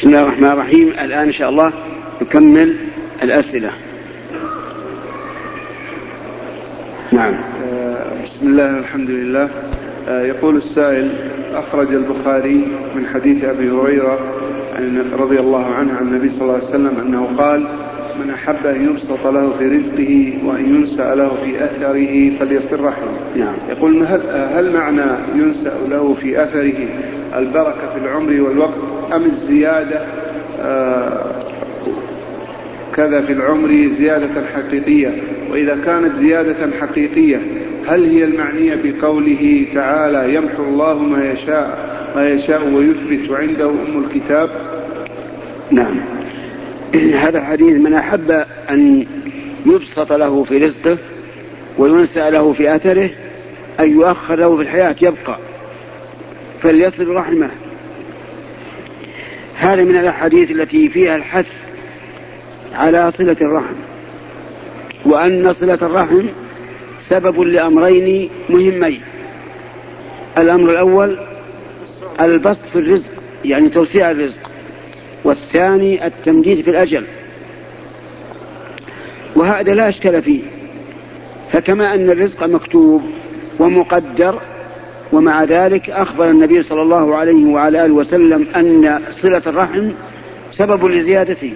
بسم الله الرحمن الرحيم. الآن إن شاء الله نكمل الأسئلة. نعم. آه، بسم الله الحمد لله. آه، يقول السائل أخرج البخاري من حديث أبي هريرة رضي الله عنه عن النبي صلى الله عليه وسلم أنه قال من أحب أن يبسط له في رزقه وأن ينسأ له في أثره فليصل رحمه. نعم. يقول هل, هل معنى ينسأ له في أثره البركة في العمر والوقت أم الزيادة؟ آه كذا في العمر زيادة حقيقية. وإذا كانت زيادة حقيقية هل هي المعنية بقوله تعالى يمحو الله ما يشاء ما يشاء ويثبت وعنده أم الكتاب؟ نعم. هذا الحديث من أحب أن يبسط له في رزقه وينسى له في أثره أن يؤخر له في الحياة يبقى. فليصل رحمه. هذا من الأحاديث التي فيها الحث على صلة الرحم. وأن صلة الرحم سبب لأمرين مهمين. الأمر الأول البسط في الرزق يعني توسيع الرزق. والثاني التمديد في الأجل. وهذا لا أشكال فيه. فكما أن الرزق مكتوب ومقدر ومع ذلك أخبر النبي صلى الله عليه وعلى آله وسلم أن صلة الرحم سبب لزيادته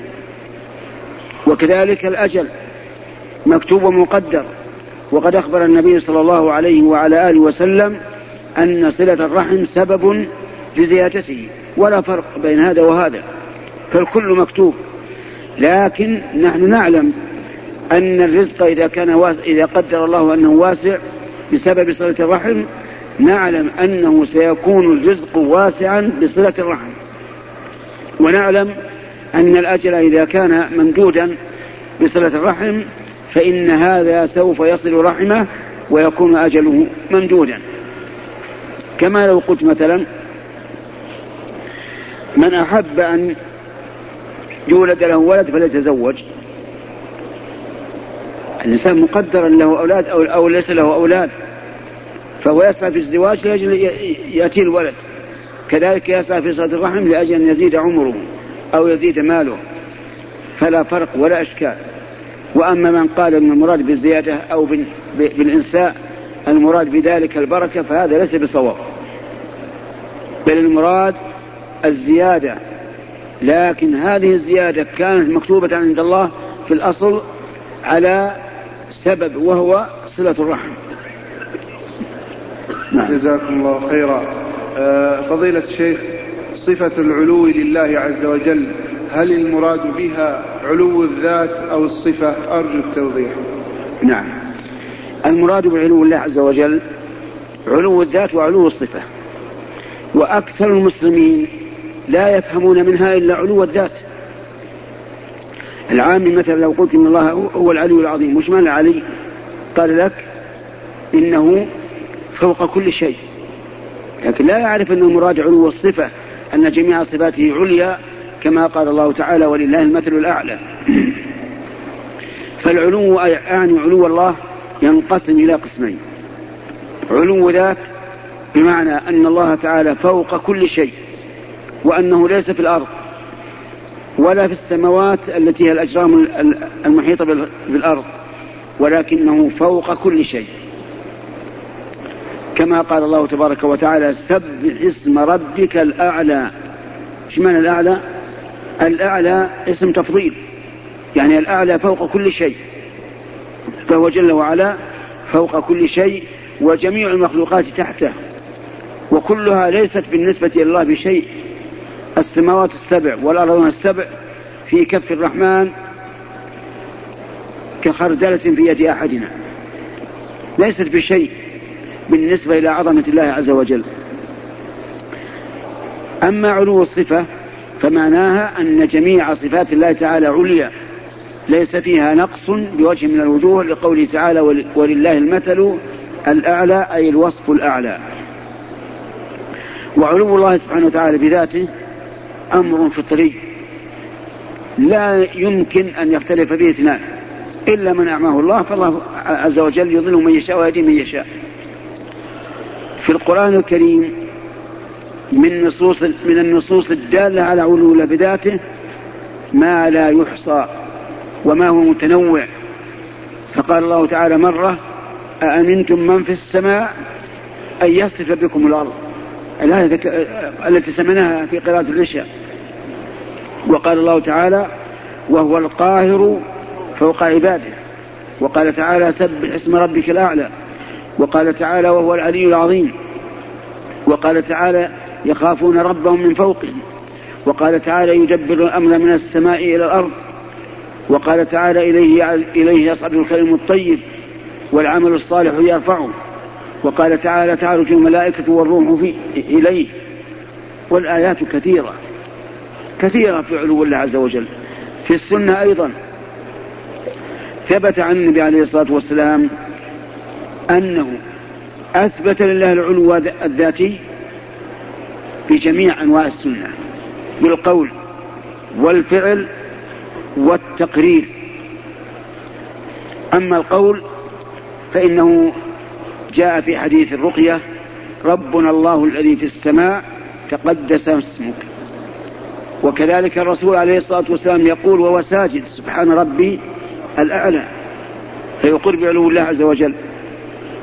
وكذلك الأجل مكتوب ومقدر. وقد أخبر النبي صلى الله عليه وعلى آله وسلم أن صلة الرحم سبب لزيادته ولا فرق بين هذا وهذا فالكل مكتوب. لكن نحن نعلم أن الرزق إذا كان واسع إذا قدر الله أنه واسع بسبب صلة الرحم نعلم أنه سيكون الرزق واسعا بصلة الرحم. ونعلم أن الأجل إذا كان ممدودا بصلة الرحم فإن هذا سوف يصل رحمه ويكون أجله ممدودا. كما لو قلت مثلا من أحب أن يولد له ولد فليتزوج. الإنسان مقدر له أولاد أو, أو ليس له أولاد. فهو يسعى في الزواج لأجل يأتي الولد. كذلك يسعى في صلة الرحم لأجل أن يزيد عمره أو يزيد ماله. فلا فرق ولا إشكال. وأما من قال أن المراد بالزيادة أو بالإنساء المراد بذلك البركة فهذا ليس بصواب. بل المراد الزيادة. لكن هذه الزيادة كانت مكتوبة عند الله في الأصل على سبب وهو صلة الرحم. جزاكم الله خيرا. آه، فضيلة الشيخ صفة العلو لله عز وجل هل المراد بها علو الذات أو الصفة؟ أرجو التوضيح. نعم. المراد بعلو الله عز وجل علو الذات وعلو الصفة. وأكثر المسلمين لا يفهمون منها إلا علو الذات. العامي مثلا لو قلت إن الله هو العلي العظيم وش معنى العلي؟ قال لك إنه فوق كل شيء. لكن لا يعرف أن المراد علو الصفة أن جميع صفاته عليا كما قال الله تعالى ولله المثل الأعلى. فالعلو يعني علو الله ينقسم إلى قسمين. علو ذات بمعنى أن الله تعالى فوق كل شيء وأنه ليس في الأرض ولا في السماوات التي هي الأجرام المحيطة بالأرض ولكنه فوق كل شيء. كما قال الله تبارك وتعالى سبح اسم ربك الأعلى. إيش معنى الأعلى؟ الأعلى اسم تفضيل. يعني الأعلى فوق كل شيء. فهو جل وعلا فوق كل شيء وجميع المخلوقات تحته. وكلها ليست بالنسبة إلى الله بشيء. السماوات السبع والأرضون السبع في كف الرحمن كخردلة في يد أحدنا. ليست بشيء. بالنسبة إلى عظمة الله عز وجل. أما علو الصفة فمعناها أن جميع صفات الله تعالى عليا. ليس فيها نقص بوجه من الوجوه لقوله تعالى ولله المثل الأعلى أي الوصف الأعلى. وعلو الله سبحانه وتعالى بذاته أمر فطري لا يمكن أن يختلف به اثنان. إلا من أعماه الله فالله عز وجل يضل من يشاء ويهدي من يشاء. في القرآن الكريم من نصوص من النصوص الدالة على علو بذاته ما لا يحصى وما هو متنوع. فقال الله تعالى مرة أأمنتم من في السماء أن يصف بكم الأرض؟ الآية التي سمعناها في قراءة العشاء وقال الله تعالى وهو القاهر فوق عباده. وقال تعالى سبح اسم ربك الأعلى. وقال تعالى وهو العلي العظيم وقال تعالى يخافون ربهم من فوقهم وقال تعالى يدبر الأمر من السماء إلى الأرض وقال تعالى إليه, إليه يصعد الكلم الطيب والعمل الصالح يرفعه وقال تعالى تعرج الملائكة والروح في إليه والآيات كثيرة كثيرة في علو الله عز وجل. في السنة أيضا ثبت عن النبي عليه الصلاة والسلام أنه أثبت لله العلو الذاتي في جميع أنواع السنة بالقول والفعل والتقرير. أما القول فإنه جاء في حديث الرقية ربنا الله الذي في السماء تقدس اسمك. وكذلك الرسول عليه الصلاة والسلام يقول وهو ساجد سبحان ربي الأعلى. فيقر بعلو الله عز وجل.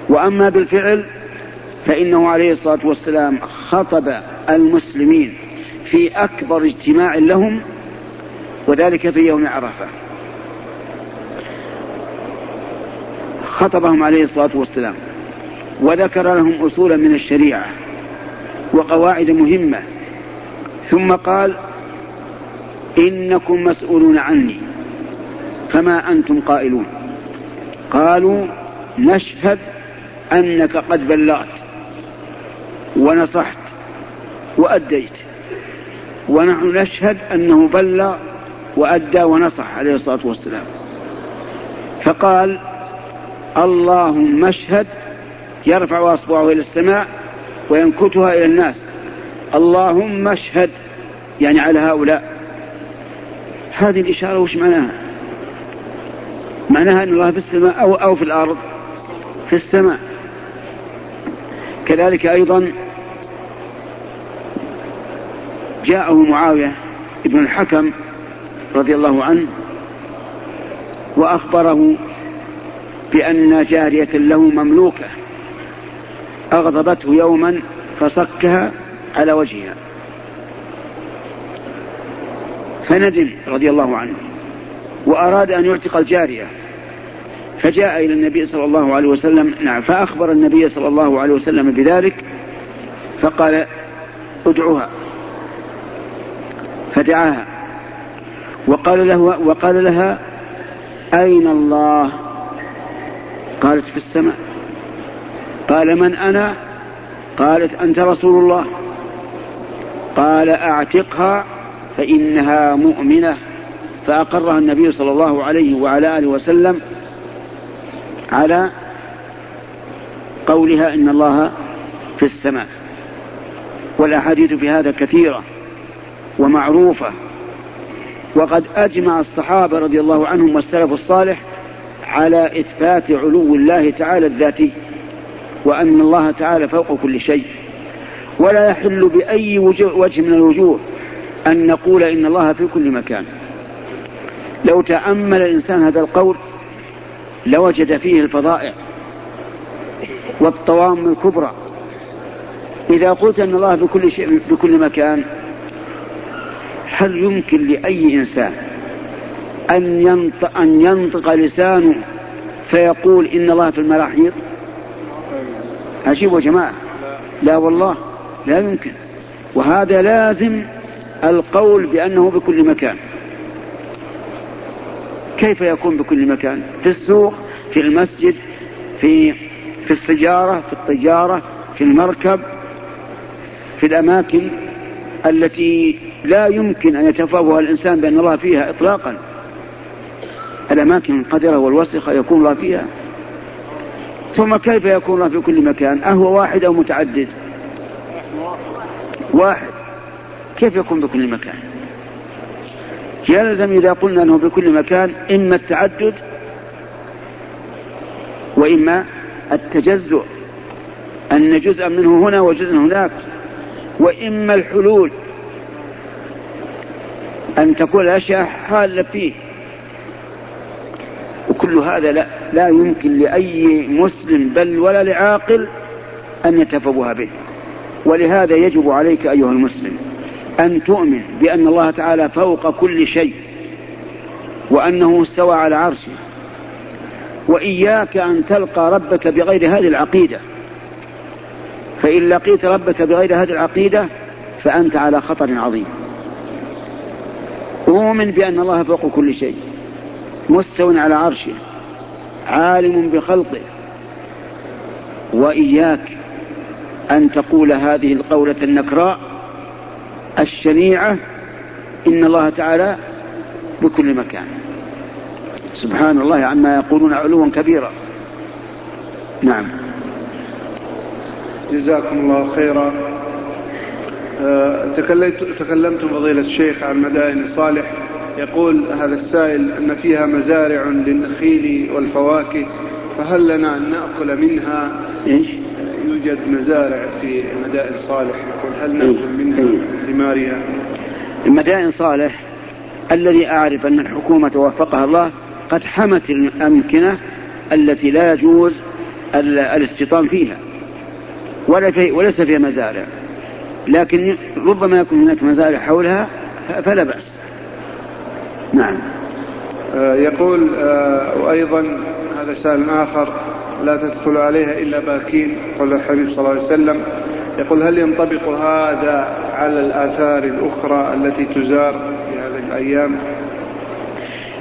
وأما بالفعل فإنه عليه الصلاة والسلام خطب المسلمين في أكبر اجتماع لهم وذلك في يوم عرفة. خطبهم عليه الصلاة والسلام وذكر لهم أصولا من الشريعة وقواعد مهمة ثم قال إنكم مسؤولون عني فما أنتم قائلون؟ قالوا نشهد أنك قد بلغت ونصحت وأديت. ونحن نشهد أنه بلغ وأدى ونصح عليه الصلاة والسلام. فقال اللهم اشهد يرفع أصبعه إلى السماء وينكتها إلى الناس. اللهم اشهد يعني على هؤلاء. هذه الإشارة وش معناها؟ معناها أن الله في السماء أو, أو في الأرض؟ في السماء. كذلك أيضا جاءه معاوية ابن الحكم رضي الله عنه وأخبره بأن جارية له مملوكة أغضبته يوما فصكها على وجهها. فندم رضي الله عنه وأراد أن يعتق الجارية. فجاء إلى النبي صلى الله عليه وسلم نعم فأخبر النبي صلى الله عليه وسلم بذلك فقال ادعوها. فدعاها. وقال له وقال لها أين الله؟ قالت في السماء. قال من أنا؟ قالت أنت رسول الله. قال أعتقها فإنها مؤمنة. فأقرها النبي صلى الله عليه وعلى آله وسلم على قولها إن الله في السماء. والأحاديث في هذا كثيرة ومعروفة. وقد أجمع الصحابة رضي الله عنهم والسلف الصالح على إثبات علو الله تعالى الذاتي وأن الله تعالى فوق كل شيء. ولا يحل بأي وجه من الوجوه أن نقول إن الله في كل مكان. لو تأمل الإنسان هذا القول لوجد فيه الفضائع والطوام الكبرى. إذا قلت أن الله بكل شيء بكل مكان هل يمكن لأي إنسان أن ينطق, أن ينطق لسانه فيقول إن الله في المراحيض؟ أجيبوا يا جماعة. لا والله لا يمكن. وهذا لازم القول بأنه بكل مكان. كيف يكون بكل مكان؟ في السوق في المسجد في في السيارة في الطيارة في المركب في الأماكن التي لا يمكن أن يتفوه الإنسان بأن الله فيها إطلاقا. الأماكن القذرة والوسخة يكون الله فيها. ثم كيف يكون الله في كل مكان؟ أهو واحد أو متعدد؟ واحد. كيف يكون بكل مكان؟ يلزم إذا قلنا أنه بكل مكان إما التعدد وإما التجزؤ أن جزءا منه هنا وجزء هناك. وإما الحلول. أن تكون الأشياء حالة فيه. وكل هذا لا, لا يمكن لأي مسلم بل ولا لعاقل أن يتفوه به. ولهذا يجب عليك أيها المسلم أن تؤمن بأن الله تعالى فوق كل شيء وأنه استوى على عرشه. وإياك أن تلقى ربك بغير هذه العقيدة. فإن لقيت ربك بغير هذه العقيدة فأنت على خطر عظيم. أؤمن بأن الله فوق كل شيء. مستو على عرشه. عالم بخلقه. وإياك أن تقول هذه القولة النكراء الشنيعة إن الله تعالى بكل مكان. سبحان الله عما يقولون علوا كبيرا. نعم. جزاكم الله خيرا. أه تكلمتم فضيلة الشيخ عن مدائن صالح. يقول هذا السائل أن فيها مزارع للنخيل والفواكه فهل لنا أن نأكل منها؟ إيش؟ يوجد مزارع في مدائن صالح. يقول هل نأكل منها؟ إيه؟ ثمارها مدائن صالح الذي أعرف أن الحكومة وفقها الله قد حمت الأمكنة التي لا يجوز الاستيطان فيها. ولا في وليس فيها مزارع. لكن ربما يكون هناك مزارع حولها فلا بأس. نعم. آه، يقول آه، وأيضا هذا سؤال آخر لا تدخل عليها إلا باكين قول الحبيب صلى الله عليه وسلم. يقول هل ينطبق هذا على الآثار الأخرى التي تزار في هذه الأيام؟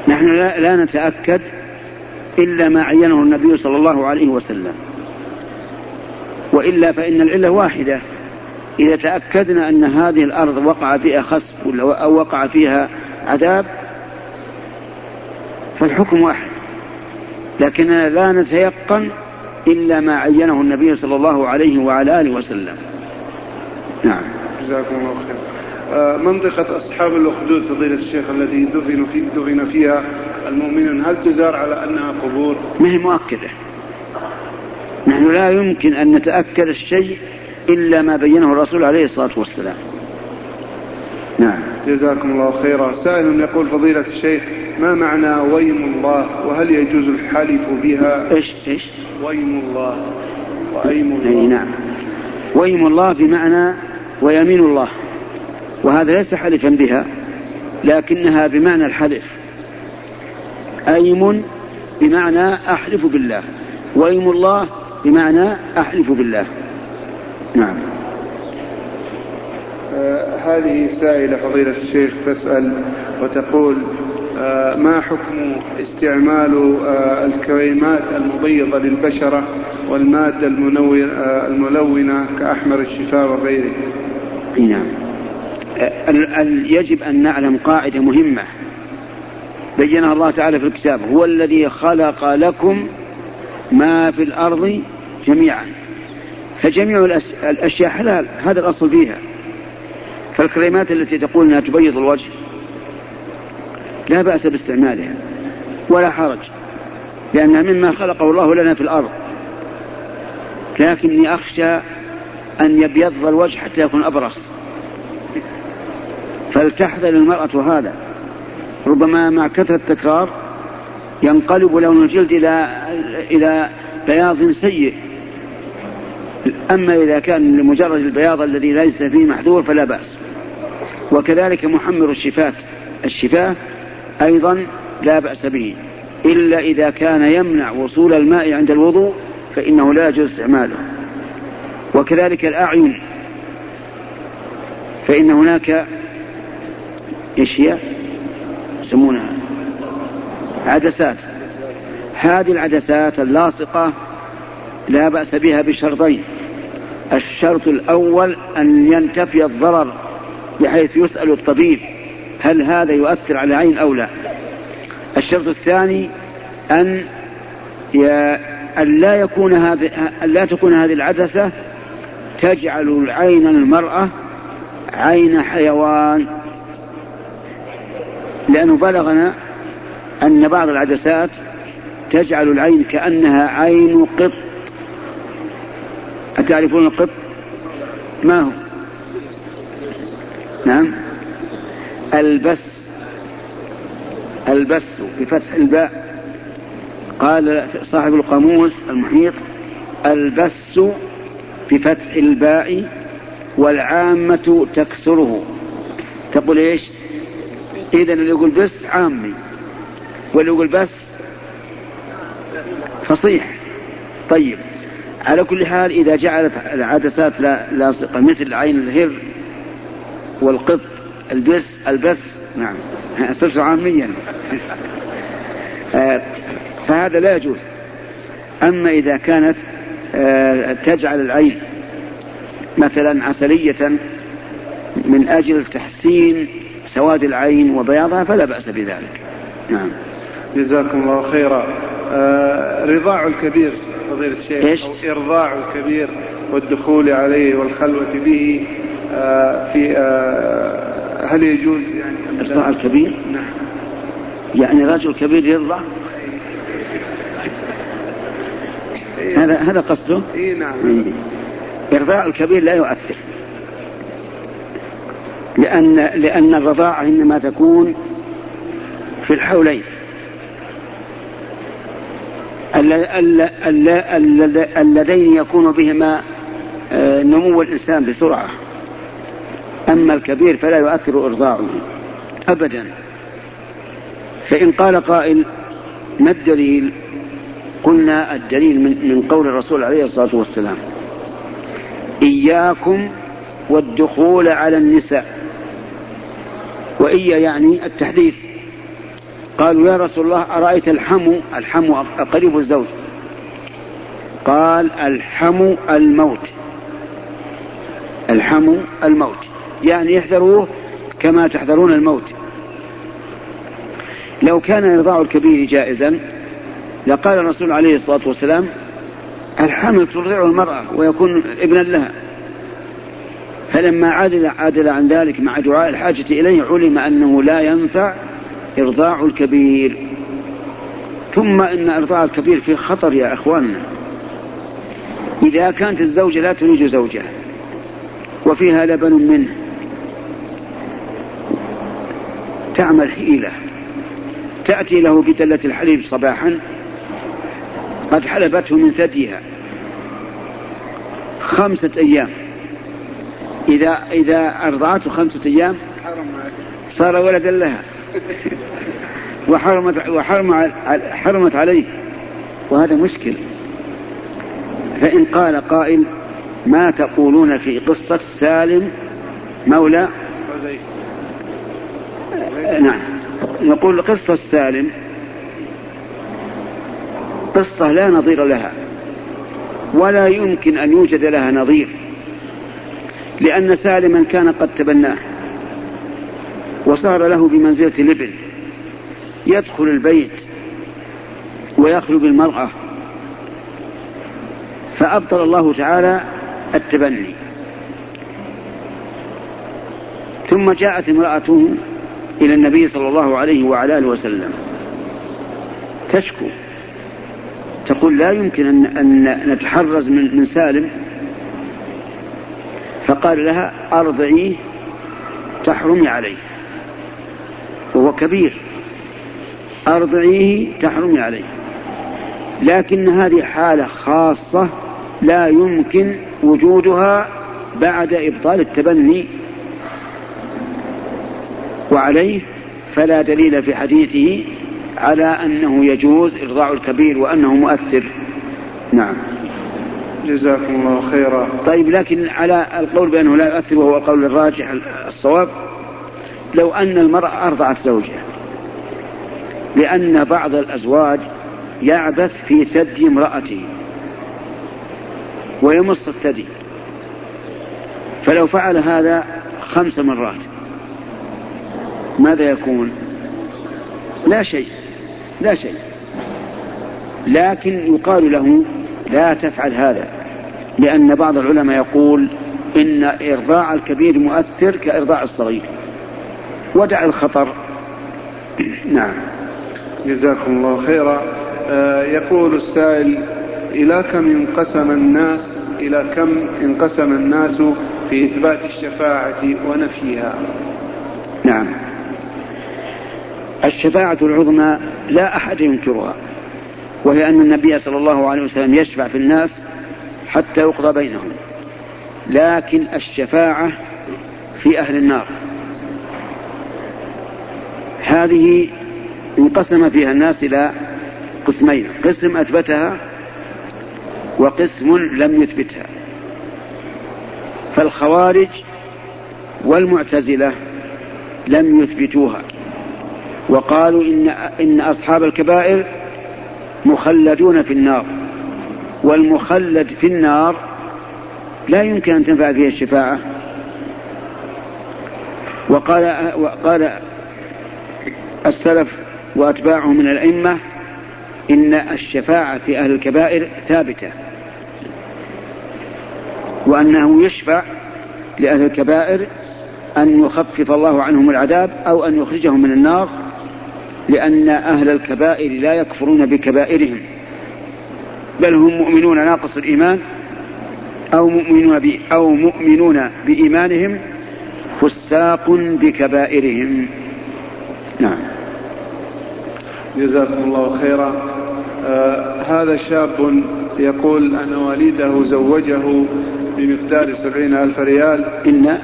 نحن لا, لا نتأكد إلا ما عينه النبي صلى الله عليه وسلم. وإلا فإن العلة واحدة. إذا تأكدنا أن هذه الأرض وقع فيها خسف أو وقع فيها عذاب فالحكم واحد. لكننا لا نتيقن إلا ما عينه النبي صلى الله عليه وعلى آله وسلم. نعم. جزاكم الله خير. آه، منطقة أصحاب الأخدود فضيلة الشيخ الذي دفن, في دفن فيها المؤمنون هل تزار على أنها قبور؟ ما هي مؤكدة. نحن لا يمكن أن نتأكد الشيء إلا ما بينه الرسول عليه الصلاة والسلام. نعم. جزاكم الله خيرا. سائل يقول فضيلة الشيخ ما معنى ويم الله؟ وهل يجوز الحلف بها؟ إيش إيش؟ ويم الله. وأيم الله. أي نعم. ويم الله بمعنى ويمين الله. وهذا ليس حلفا بها لكنها بمعنى الحلف. أيم بمعنى أحلف بالله ويم الله بمعنى أحلف بالله. نعم. آه هذه سائلة فضيلة الشيخ تسأل وتقول آه ما حكم استعمال آه الكريمات المبيضة للبشرة والمادة آه، الملونة كأحمر الشفاء وغيره؟ نعم. يجب أن نعلم قاعدة مهمة. بينها الله تعالى في الكتاب. هو الذي خلق لكم ما في الأرض جميعا. فجميع الأشياء حلال. هذا الأصل فيها. فالكريمات التي تقول أنها تبيض الوجه لا بأس باستعمالها. ولا حرج. لأنها مما خلقه الله لنا في الأرض. لكني أخشى أن يبيض الوجه حتى يكون أبرص. فلتحذر المرأة هذا. ربما مع كثرة التكرار ينقلب لون الجلد إلى إلى بياض سيء. أما إذا كان لمجرد البياض الذي ليس فيه محذور فلا بأس. وكذلك محمر الشفاة. الشفاة أيضا لا بأس به. إلا إذا كان يمنع وصول الماء عند الوضوء فإنه لا يجوز استعماله. وكذلك الأعين. فإن هناك إيش هي؟ يسمونها عدسات. هذه العدسات اللاصقة لا بأس بها بشرطين. الشرط الأول أن ينتفي الضرر بحيث يسأل الطبيب هل هذا يؤثر على العين أو لا. الشرط الثاني أن أن لا يكون هذه أن لا تكون هذه العدسة تجعل عين المرأة عين حيوان. لأنه بلغنا أن بعض العدسات تجعل العين كأنها عين قط. أتعرفون القط؟ ما هو؟ نعم. البس. البس بفتح الباء. قال صاحب القاموس المحيط البس بفتح الباء والعامة تكسره. تقول إيش؟ اذا اللي يقول بس عامي واللي يقول بس فصيح. طيب على كل حال إذا جعلت العدسات لاصقة مثل عين الهر والقط البس البث نعم صرت عاميا. آه، فهذا لا يجوز. أما إذا كانت تجعل العين مثلا عسلية من أجل تحسين سواد العين وبياضها فلا بأس بذلك. نعم. جزاكم الله خيرا. آه رضاع الكبير فضيلة الشيخ إيش؟ أو إرضاع الكبير والدخول عليه والخلوة به آه في آه هل يجوز يعني إرضاع الكبير؟ نعم. يعني رجل كبير يرضع؟ إيه. هذا هذا قصده؟ إيه نعم. إيه. إرضاع الكبير لا يؤثر. لأن لأن الرضاعة إنما تكون في الحولين. اللذين يكون بهما آه، نمو الإنسان بسرعة. أما الكبير فلا يؤثر إرضاعه أبدا. فإن قال قائل ما الدليل؟ قلنا الدليل من, من قول الرسول عليه الصلاة والسلام. إياكم والدخول على النساء. وإيا يعني التحديث قالوا يا رسول الله أرأيت الحم الحم قريب الزوج. قال الحم الموت. الحم الموت. يعني احذروه كما تحذرون الموت. لو كان إرضاع الكبير جائزا لقال الرسول عليه الصلاة والسلام الحمل ترضعه المرأة ويكون ابنا لها. فلما عدل عدل عن ذلك مع دعاء الحاجة إليه علم أنه لا ينفع إرضاع الكبير. ثم إن إرضاع الكبير فيه خطر يا إخواننا. إذا كانت الزوجة لا تريد زوجها وفيها لبن منه تعمل حيلة. تأتي له بدلة الحليب صباحا قد حلبته من ثديها. خمسة أيام. إذا إذا أرضعته خمسة أيام صار ولدا لها. وحرمت وحرم حرمت عليه. وهذا مشكل. فإن قال قائل ما تقولون في قصة سالم مولى؟ نعم. نقول قصة سالم قصة لا نظير لها ولا يمكن أن يوجد لها نظير لأن سالما كان قد تبناه وصار له بمنزلة الابن يدخل البيت ويخلو بالمرأة فأبطل الله تعالى التبني. ثم جاءت امرأته إلى النبي صلى الله عليه وعلى آله وسلم تشكو. تقول لا يمكن أن, أن نتحرز من, من سالم. فقال لها أرضعيه تحرمي عليه. وهو كبير. أرضعيه تحرمي عليه. لكن هذه حالة خاصة لا يمكن وجودها بعد إبطال التبني وعليه فلا دليل في حديثه على أنه يجوز إرضاع الكبير وأنه مؤثر. نعم. جزاكم الله خيرا. طيب لكن على القول بأنه لا يؤثر وهو القول الراجح الصواب لو أن المرأة أرضعت زوجها لأن بعض الأزواج يعبث في ثدي امرأته ويمص الثدي. فلو فعل هذا خمس مرات ماذا يكون؟ لا شيء. لا شيء. لكن يقال له لا تفعل هذا لأن بعض العلماء يقول إن إرضاع الكبير مؤثر كإرضاع الصغير. ودع الخطر. نعم. جزاكم الله خيرا. آه يقول السائل إلى كم انقسم الناس إلى كم انقسم الناس في إثبات الشفاعة ونفيها؟ نعم. الشفاعة العظمى لا أحد ينكرها وهي أن النبي صلى الله عليه وسلم يشفع في الناس حتى يقضى بينهم لكن الشفاعة في أهل النار. هذه انقسم فيها الناس إلى قسمين قسم أثبتها وقسم لم يثبتها. فالخوارج والمعتزلة لم يثبتوها. وقالوا إن, إن أصحاب الكبائر مخلدون في النار والمخلد في النار لا يمكن أن تنفع فيه الشفاعة. وقال وقال السلف وأتباعه من الأئمة إن الشفاعة في أهل الكبائر ثابتة وأنه يشفع لأهل الكبائر أن يخفف الله عنهم العذاب أو أن يخرجهم من النار لأن أهل الكبائر لا يكفرون بكبائرهم. بل هم مؤمنون ناقص الإيمان. أو مؤمنون أو مؤمنون بإيمانهم فساق بكبائرهم. نعم. جزاكم الله خيرا. آه هذا شاب يقول أن والده زوجه بمقدار سبعين ألف ريال. إن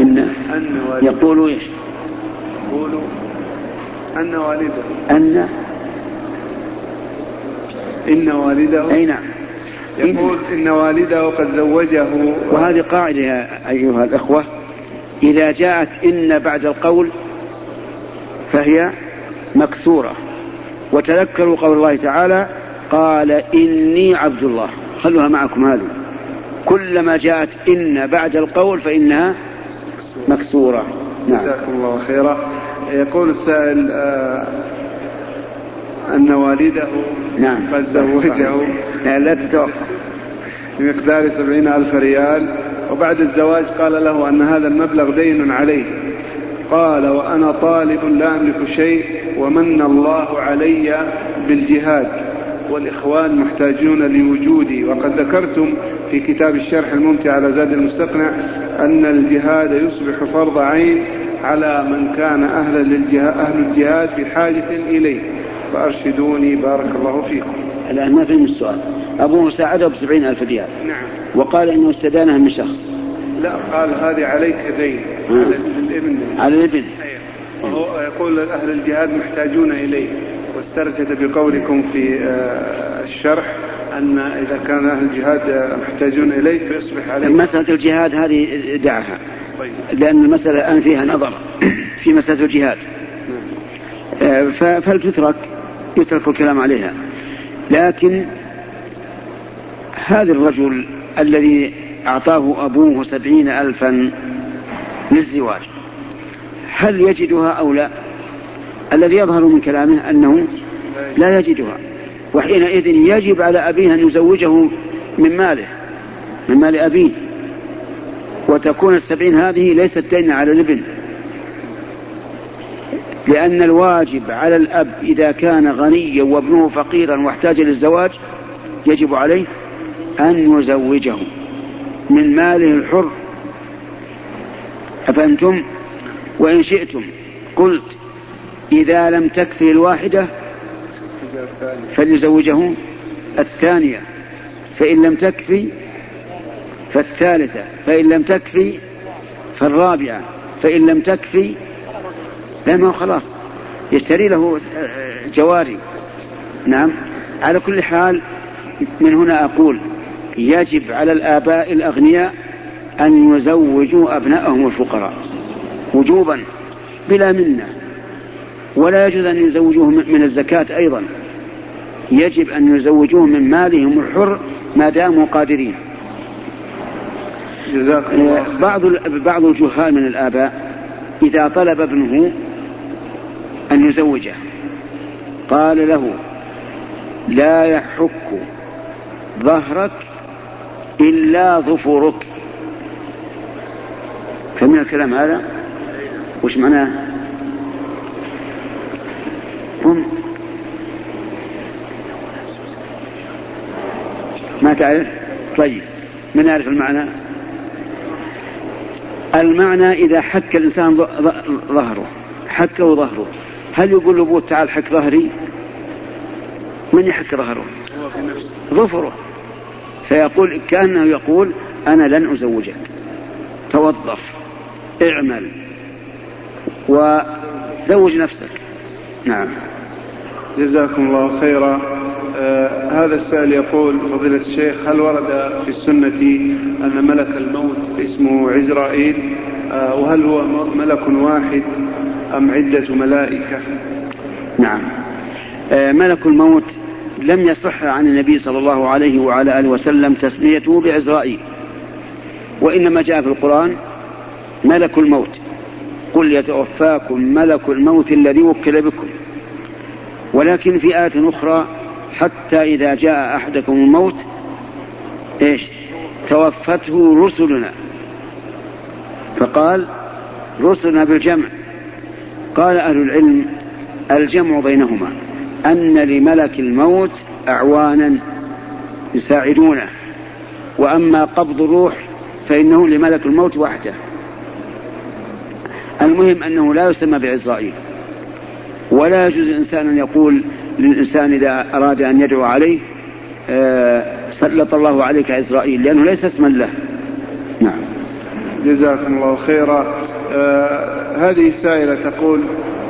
إن, أن يقول إيش؟ يقول أن والده. أن إن والده. أي نعم. يقول إن والده قد زوجه. وهذه قاعدة يا أيها الأخوة. إذا جاءت إن بعد القول فهي مكسورة. وتذكروا قول الله تعالى قال إني عبد الله. خلوها معكم هذه. كلما جاءت إن بعد القول فإنها مكسورة. نعم. جزاكم الله خيرا. يقول السائل آه أن والده نعم. قد زوجه لا, لا تتوقف. بمقدار سبعين ألف ريال. وبعد الزواج قال له أن هذا المبلغ دين عليه. قال وأنا طالب لا أملك شيء ومن الله علي بالجهاد. والإخوان محتاجون لوجودي. وقد ذكرتم في كتاب الشرح الممتع على زاد المستقنع أن الجهاد يصبح فرض عين على من كان أهلا للجهاد أهل الجهاد بحاجة إليه. فأرشدوني بارك الله فيكم. الآن ما فهم السؤال. أبوه ساعده بسبعين ألف ريال. نعم. وقال إنه استدانها من شخص. لا قال هذه عليك دين. على الابن على الابن. أيوه. وهو يقول أهل الجهاد محتاجون إليه. واسترشد بقولكم في آه، الشرح أن إذا كان أهل الجهاد محتاجون إليه فيصبح عليه. مسألة الجهاد هذه دعها. لأن المسألة الآن فيها نظر في مسألة الجهاد. آه، فلتترك يترك الكلام عليها. لكن هذا الرجل الذي أعطاه أبوه سبعين ألفا للزواج هل يجدها أو لا؟ الذي يظهر من كلامه أنه لا يجدها وحينئذ يجب على أبيه أن يزوجه من ماله من مال أبيه. وتكون السبعين هذه ليست دين على الابن. لأن الواجب على الأب إذا كان غنيا وابنه فقيرا واحتاج للزواج يجب عليه أن يزوجه من ماله الحر. أفهمتم؟ وإن شئتم قلت إذا لم تكفي الواحدة فليزوجه الثانية فإن لم تكفي فالثالثة فإن لم تكفي فالرابعة فإن لم تكفي هو خلاص يشتري له جواري. نعم. على كل حال من هنا أقول يجب على الآباء الأغنياء أن يزوجوا أبنائهم الفقراء وجوبا بلا منة. ولا يجوز أن يزوجوه من الزكاة أيضا. يجب أن يزوجوه من مالهم الحر ما داموا قادرين. جزاكم الله آه، بعض بعض الجهال من الآباء إذا طلب ابنه أن يزوجه قال له لا يحك ظهرك إلا ظفرك. فمن الكلام هذا؟ وش معناه؟ هم ما تعرف؟ طيب من يعرف المعنى؟ المعنى إذا حك الإنسان ظهره حكه ظهره. هل يقول لأبوه تعال حك ظهري؟ من يحك ظهره؟ ظفره. فيقول كأنه يقول أنا لن أزوجك. توظف اعمل وزوج نفسك. نعم. جزاكم الله خيرا. هذا السائل يقول فضيلة الشيخ هل ورد في السنة أن ملك الموت اسمه عزرائيل؟ آه وهل هو ملك واحد أم عدة ملائكة؟ نعم. آه ملك الموت لم يصح عن النبي صلى الله عليه وعلى آله وسلم تسميته بعزرائيل. وإنما جاء في القرآن ملك الموت. قل يتوفاكم ملك الموت الذي وكل بكم. ولكن في آية أخرى حتى إذا جاء أحدكم الموت إيش؟ توفته رسلنا. فقال رسلنا بالجمع. قال أهل العلم الجمع بينهما أن لملك الموت أعوانا يساعدونه وأما قبض الروح فإنه لملك الموت وحده. المهم أنه لا يسمى بعزرائيل ولا يجوز الإنسان أن يقول للإنسان إذا أراد أن يدعو عليه آه، سلط الله عليك عزرائيل لأنه ليس اسما له. نعم. جزاكم الله خيرا. آه هذه سائلة تقول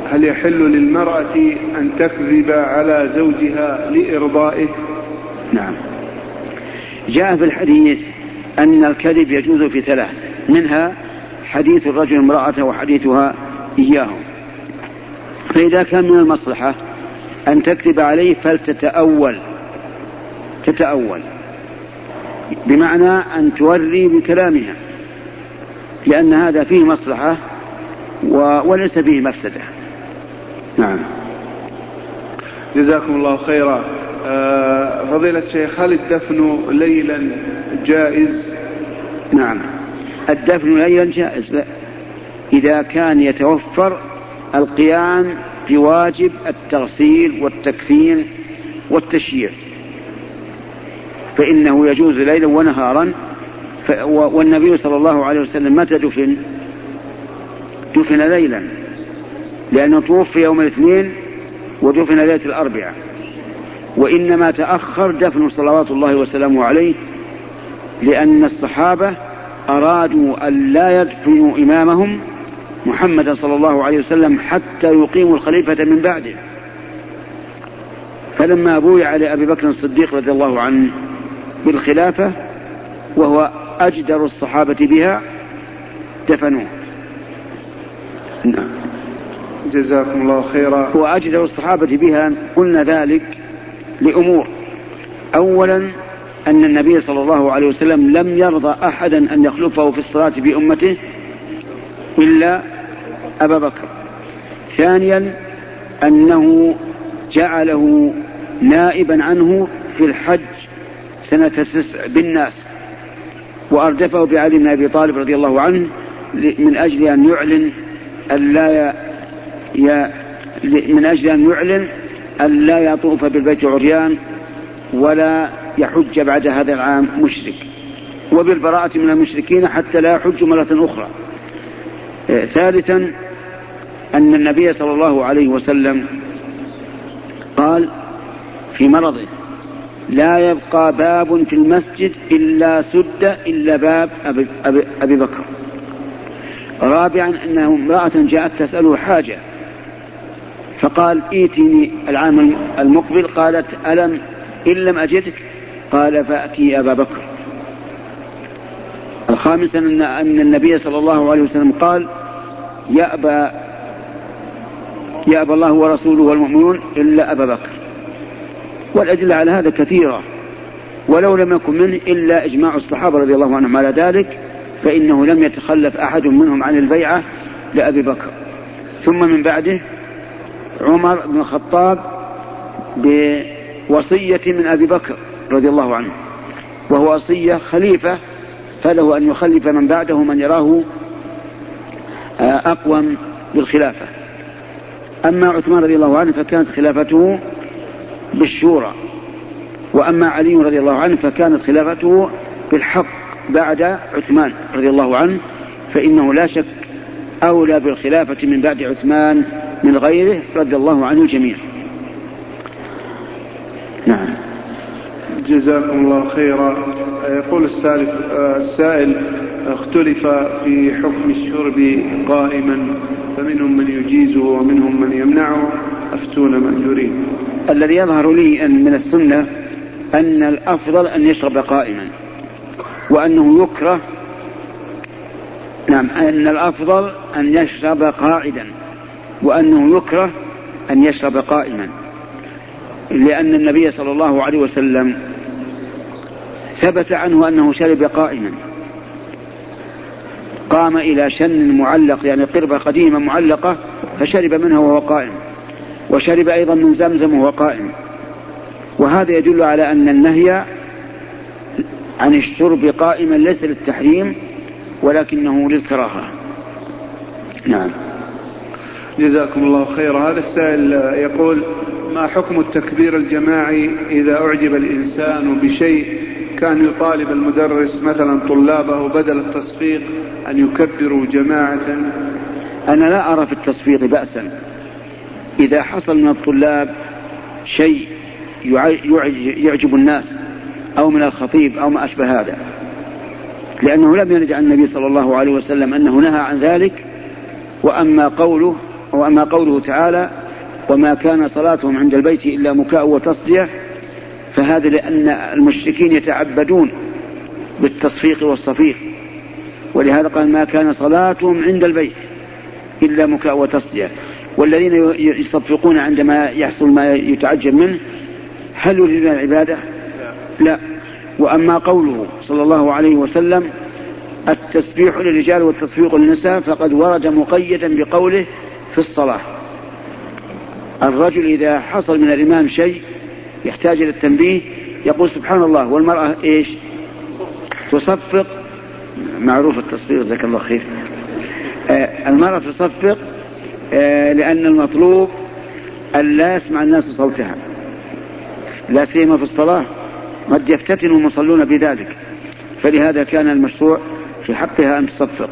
هل يحل للمرأة أن تكذب على زوجها لإرضائه؟ نعم. جاء في الحديث أن الكذب يجوز في ثلاث منها حديث الرجل امرأته وحديثها إياه فإذا كان من المصلحة أن تكذب عليه فلتتأول. تتأول. بمعنى أن توري بكلامها. لأن هذا فيه مصلحة وليس فيه مفسدة. نعم. جزاكم الله خيرا. آه، فضيلة الشيخ هل الدفن ليلا جائز؟ نعم. الدفن ليلا جائز. إذا كان يتوفر القيام بواجب التغسيل والتكفين والتشييع. فإنه يجوز ليلا ونهارا والنبي صلى الله عليه وسلم متى دفن؟ دفن ليلا لأنه توفي يوم الاثنين ودفن ليلة الأربعاء. وإنما تأخر دفن صلوات الله وسلامه عليه لأن الصحابة أرادوا أن لا يدفنوا إمامهم محمدا صلى الله عليه وسلم حتى يقيموا الخليفة من بعده. فلما بويع لأبي بكر الصديق رضي الله عنه بالخلافة وهو أجدر الصحابة بها دفنوه. نعم. جزاكم الله خيرا. هو أجدر الصحابة بها قلنا ذلك لأمور. أولا أن النبي صلى الله عليه وسلم لم يرضى أحدا أن يخلفه في الصلاة بأمته إلا أبا بكر. ثانيا أنه جعله نائبا عنه في الحج سنة تسع بالناس وأردفه بعلي بن أبي طالب رضي الله عنه من أجل أن يعلن أن لا ي... من أجل أن يعلن أن لا يطوف بالبيت عريان ولا يحج بعد هذا العام مشرك. وبالبراءة من المشركين حتى لا يحج مرة أخرى. ثالثا أن النبي صلى الله عليه وسلم قال في مرضه لا يبقى باب في المسجد إلا سد إلا باب أبي, أبي, بكر. رابعا أنه امرأة جاءت تسأله حاجة فقال ائتني العام المقبل. قالت ألم إن لم أجدك قال فأتي أبا بكر. الخامسا أن, أن النبي صلى الله عليه وسلم قال يأبى يأبى الله ورسوله والمؤمنون إلا أبا بكر. والأدلة على هذا كثيرة ولو لم يكن منه إلا إجماع الصحابة رضي الله عنهم على ذلك فإنه لم يتخلف أحد منهم عن البيعة لأبي بكر. ثم من بعده عمر بن الخطاب بوصية من أبي بكر رضي الله عنه وهو وصية خليفة فله أن يخلف من بعده من يراه آه، أقوم بالخلافة. أما عثمان رضي الله عنه فكانت خلافته بالشورى وأما علي رضي الله عنه فكانت خلافته بالحق بعد عثمان رضي الله عنه فإنه لا شك أولى بالخلافة من بعد عثمان من غيره رضي الله عن الجميع. نعم. جزاكم الله خيرا. يقول السالف السائل اختلف في حكم الشرب قائما فمنهم من يجيزه ومنهم من يمنعه أفتون مأجورين الذي يظهر لي أن من السنة أن الأفضل أن يشرب قائما وأنه يكره نعم أن الأفضل أن يشرب قاعدا وأنه يكره أن يشرب قائما لأن النبي صلى الله عليه وسلم ثبت عنه أنه شرب قائما. قام إلى شن معلق يعني قربة قديمة معلقة فشرب منها وهو قائم. وشرب أيضا من زمزم وهو قائم. وهذا يدل على أن النهي عن الشرب قائما ليس للتحريم ولكنه للكراهة. نعم. جزاكم الله خيرا هذا السائل يقول ما حكم التكبير الجماعي إذا أعجب الإنسان بشيء كان يطالب المدرس مثلا طلابه بدل التصفيق أن يكبروا جماعة. أنا لا أرى في التصفيق بأسا. إذا حصل من الطلاب شيء يعجب الناس أو من الخطيب أو ما أشبه هذا. لأنه لم يرد عن النبي صلى الله عليه وسلم أنه نهى عن ذلك. وأما قوله وأما قوله تعالى وما كان صلاتهم عند البيت إلا مكاء وتصدية فهذا لأن المشركين يتعبدون بالتصفيق والصفيق. ولهذا قال ما كان صلاتهم عند البيت إلا مكاء وتصدية. والذين يصفقون عندما يحصل ما يتعجب منه هل يريدون العبادة؟ لا. وأما قوله صلى الله عليه وسلم التسبيح للرجال والتصفيق للنساء فقد ورد مقيدا بقوله في الصلاة. الرجل إذا حصل من الإمام شيء يحتاج إلى التنبيه يقول سبحان الله والمرأة إيش؟ تصفق معروف التصفيق جزاك الله خير. آه المرأة تصفق آه لأن المطلوب أن لا يسمع الناس صوتها لا سيما في الصلاة قد يفتتن المصلون بذلك. فلهذا كان المشروع في حقها أن تصفق.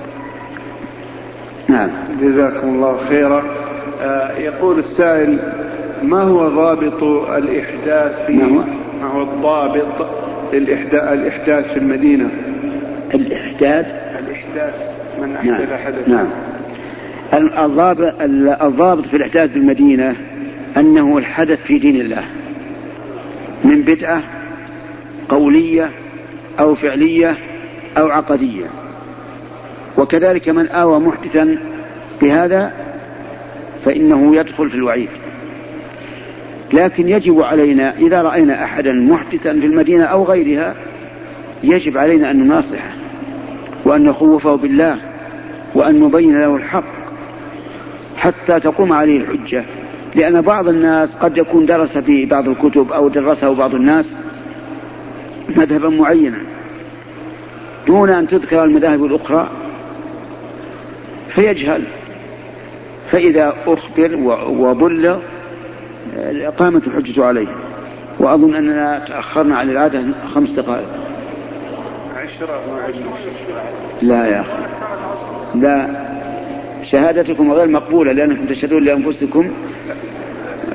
نعم. جزاكم الله خيرا. آه يقول السائل ما هو ضابط الإحداث في ما هو, ما هو الضابط للإحداث في المدينة؟ الإحداث؟ الإحداث من أحدث نعم. حدث نعم الضابط, الضابط في الإحداث في المدينة أنه الحدث في دين الله. من بدعة قولية أو فعلية أو عقدية. وكذلك من آوى محدثا بهذا فإنه يدخل في الوعيد. لكن يجب علينا إذا رأينا أحدا محدثا في المدينة أو غيرها يجب علينا أن نناصحه وأن نخوفه بالله وأن نبين له الحق حتى تقوم عليه الحجة. لأن بعض الناس قد يكون درس في بعض الكتب أو درسه بعض الناس مذهبا معينا دون أن تذكر المذاهب الأخرى فيجهل. فإذا أخبر وبلغ قامت الحجة عليه. وأظن أننا تأخرنا عن العادة خمس دقائق. عشرة. لا يا أخي. لا. شهادتكم غير مقبولة لأنكم تشهدون لأنفسكم.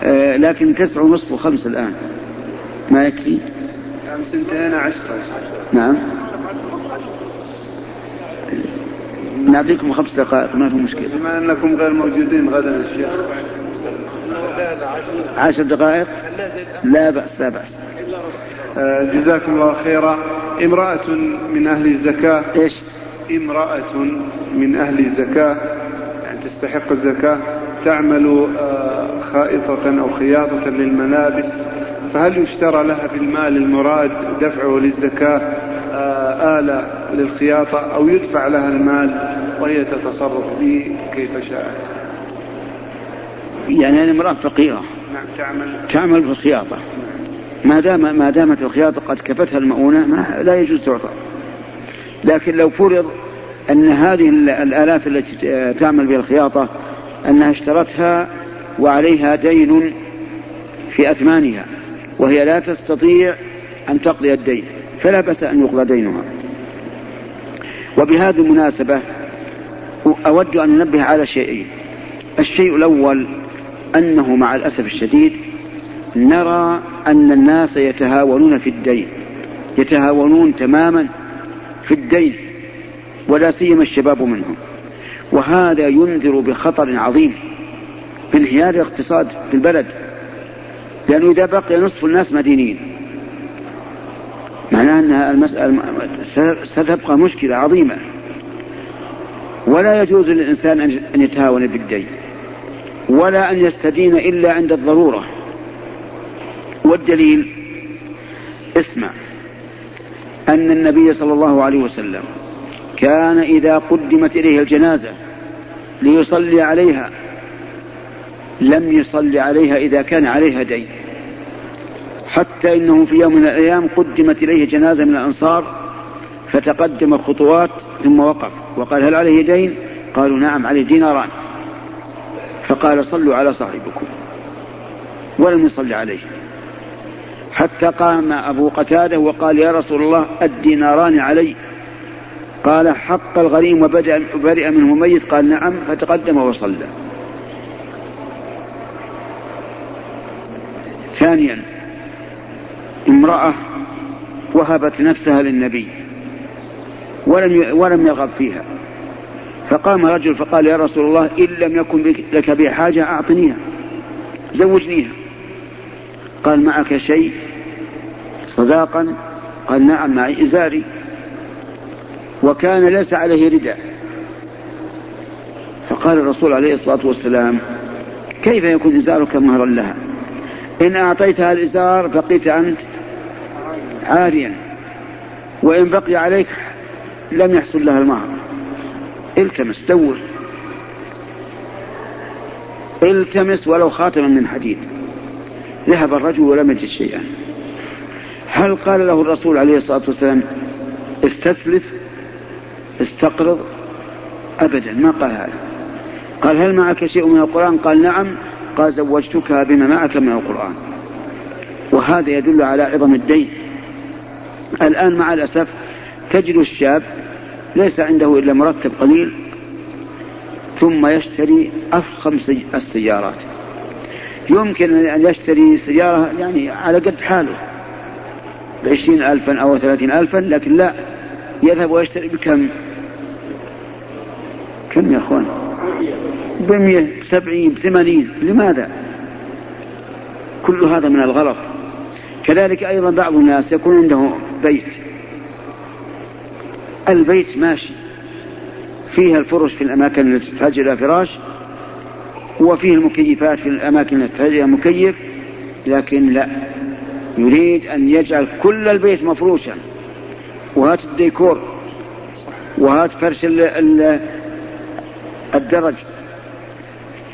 آه، لكن تسع ونصف وخمس الآن. ما يكفي؟ أمس انتهينا عشرة. نعم. نعطيكم خمس دقائق ما في مشكلة. بما أنكم غير موجودين غدا الشيخ عشر دقائق؟ لا بأس لا بأس. آه، جزاكم الله خيرا. امرأة من أهل الزكاة. إيش؟ امرأة من أهل الزكاة. يعني تستحق الزكاة. تعمل آه، خائطة أو خياطة للملابس. فهل يشترى لها بالمال المراد دفعه للزكاة آه، آلة للخياطة أو يدفع لها المال وهي تتصرف به كيف شاءت؟ يعني امرأة فقيرة. نعم تعمل. تعمل في الخياطة. ما دام ما دامت الخياطة قد كفتها المؤونة ما لا يجوز تعطى. لكن لو فرض أن هذه الآلات التي تعمل بها الخياطة أنها اشترتها وعليها دين في أثمانها وهي لا تستطيع أن تقضي الدين فلا بأس أن يقضى دينها. وبهذه المناسبة أود أن أنبه على شيئين. الشيء الأول أنه مع الأسف الشديد نرى أن الناس يتهاونون في الدين يتهاونون تماما في الدين ولا سيما الشباب منهم. وهذا ينذر بخطر عظيم بانهيار الاقتصاد في البلد. لأنه إذا بقي نصف الناس مدينين معناه أن المسألة ستبقى مشكلة عظيمة. ولا يجوز للإنسان أن يتهاون بالدين. ولا أن يستدين إلا عند الضرورة. والدليل اسمع أن النبي صلى الله عليه وسلم كان إذا قدمت إليه الجنازة ليصلي عليها لم يصلي عليها إذا كان عليها دين. حتى إنه في يوم من الأيام قدمت إليه جنازة من الأنصار فتقدم خطوات ثم وقف. وقال هل عليه دين؟ قالوا نعم عليه ديناران. فقال صلوا على صاحبكم ولم يصلي عليه. حتى قام أبو قتادة وقال يا رسول الله الديناران علي. قال حق الغريم وبرئ منه ميت. قال نعم فتقدم وصلى. ثانيا امرأة وهبت نفسها للنبي ولم ولم يرغب فيها. فقام رجل فقال يا رسول الله إن لم يكن لك بها حاجة أعطنيها زوجنيها. قال معك شيء؟ صداقا؟ قال نعم معي إزاري. وكان ليس عليه رداء. فقال الرسول عليه الصلاة والسلام كيف يكون إزارك مهرا لها؟ إن أعطيتها الإزار بقيت أنت عاريا وإن بقي عليك لم يحصل لها المهر. التمس دور التمس ولو خاتما من حديد. ذهب الرجل ولم يجد شيئا. هل قال له الرسول عليه الصلاة والسلام استسلف استقرض؟ أبدا ما قال هذا. قال هل معك شيء من القرآن؟ قال نعم. قال زوجتك بما معك من القرآن. وهذا يدل على عظم الدين. الآن مع الأسف تجد الشاب ليس عنده إلا مرتب قليل ثم يشتري أفخم السيارات. يمكن أن يشتري سيارة يعني على قد حاله بعشرين ألفا أو ثلاثين ألفا لكن لا يذهب ويشتري بكم؟ كم يا أخوان؟ بمية بسبعين بثمانين لماذا؟ كل هذا من الغلط. كذلك أيضا بعض الناس يكون عنده بيت. البيت ماشي. فيها الفرش في الأماكن التي تحتاج إلى فراش وفيه المكيفات في الأماكن التي تحتاج إلى مكيف لكن لا. يريد أن يجعل كل البيت مفروشا. وهات الديكور. وهات فرش الدرج.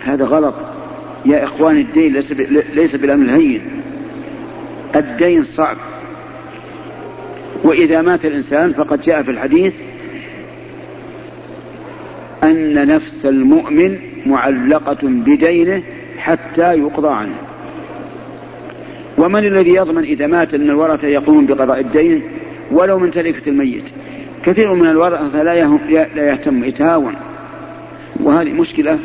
هذا غلط. يا إخواني الدين ليس, ليس بالأمر الهين. الدين صعب. وإذا مات الإنسان فقد جاء في الحديث أن نفس المؤمن معلقة بدينه حتى يقضى عنه. ومن الذي يضمن إذا مات أن الورثة يقومون بقضاء الدين؟ ولو من تركة الميت. كثير من الورثة لا يهتم يتهاون. وهذه مشكلة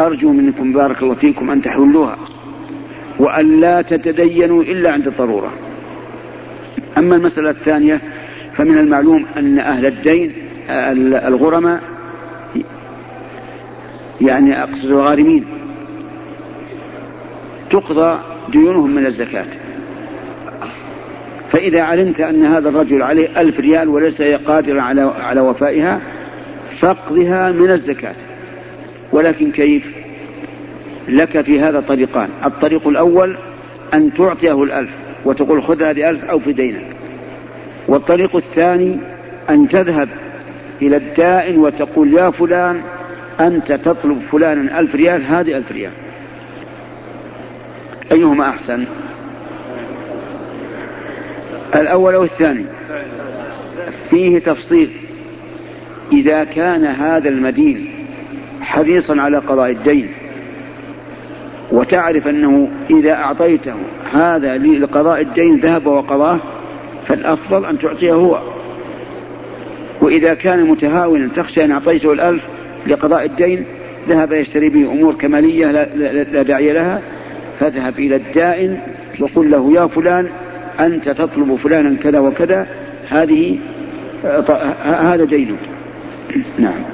أرجو منكم بارك الله فيكم أن تحلوها. وأن لا تتدينوا إلا عند الضرورة. أما المسألة الثانية فمن المعلوم أن أهل الدين الغرماء يعني أقصد الغارمين تقضى ديونهم من الزكاة. فإذا علمت أن هذا الرجل عليه ألف ريال وليس قادرا على على وفائها فاقضها من الزكاة. ولكن كيف؟ لك في هذا طريقان. الطريق الأول أن تعطيه الألف. وتقول خذ هذه ألف أو في دينك. والطريق الثاني أن تذهب إلى الدائن وتقول يا فلان أنت تطلب فلانا ألف ريال هذه ألف ريال. أيهما أحسن؟ الأول أو الثاني؟ فيه تفصيل. إذا كان هذا المدين حريصا على قضاء الدين وتعرف أنه إذا أعطيته هذا لقضاء الدين ذهب وقضاه فالأفضل أن تعطيه هو. وإذا كان متهاونا تخشى أن أعطيته الألف لقضاء الدين ذهب يشتري به أمور كمالية لا, داعي لها فاذهب إلى الدائن وقل له يا فلان أنت تطلب فلانا كذا وكذا هذه هذا دينك. نعم.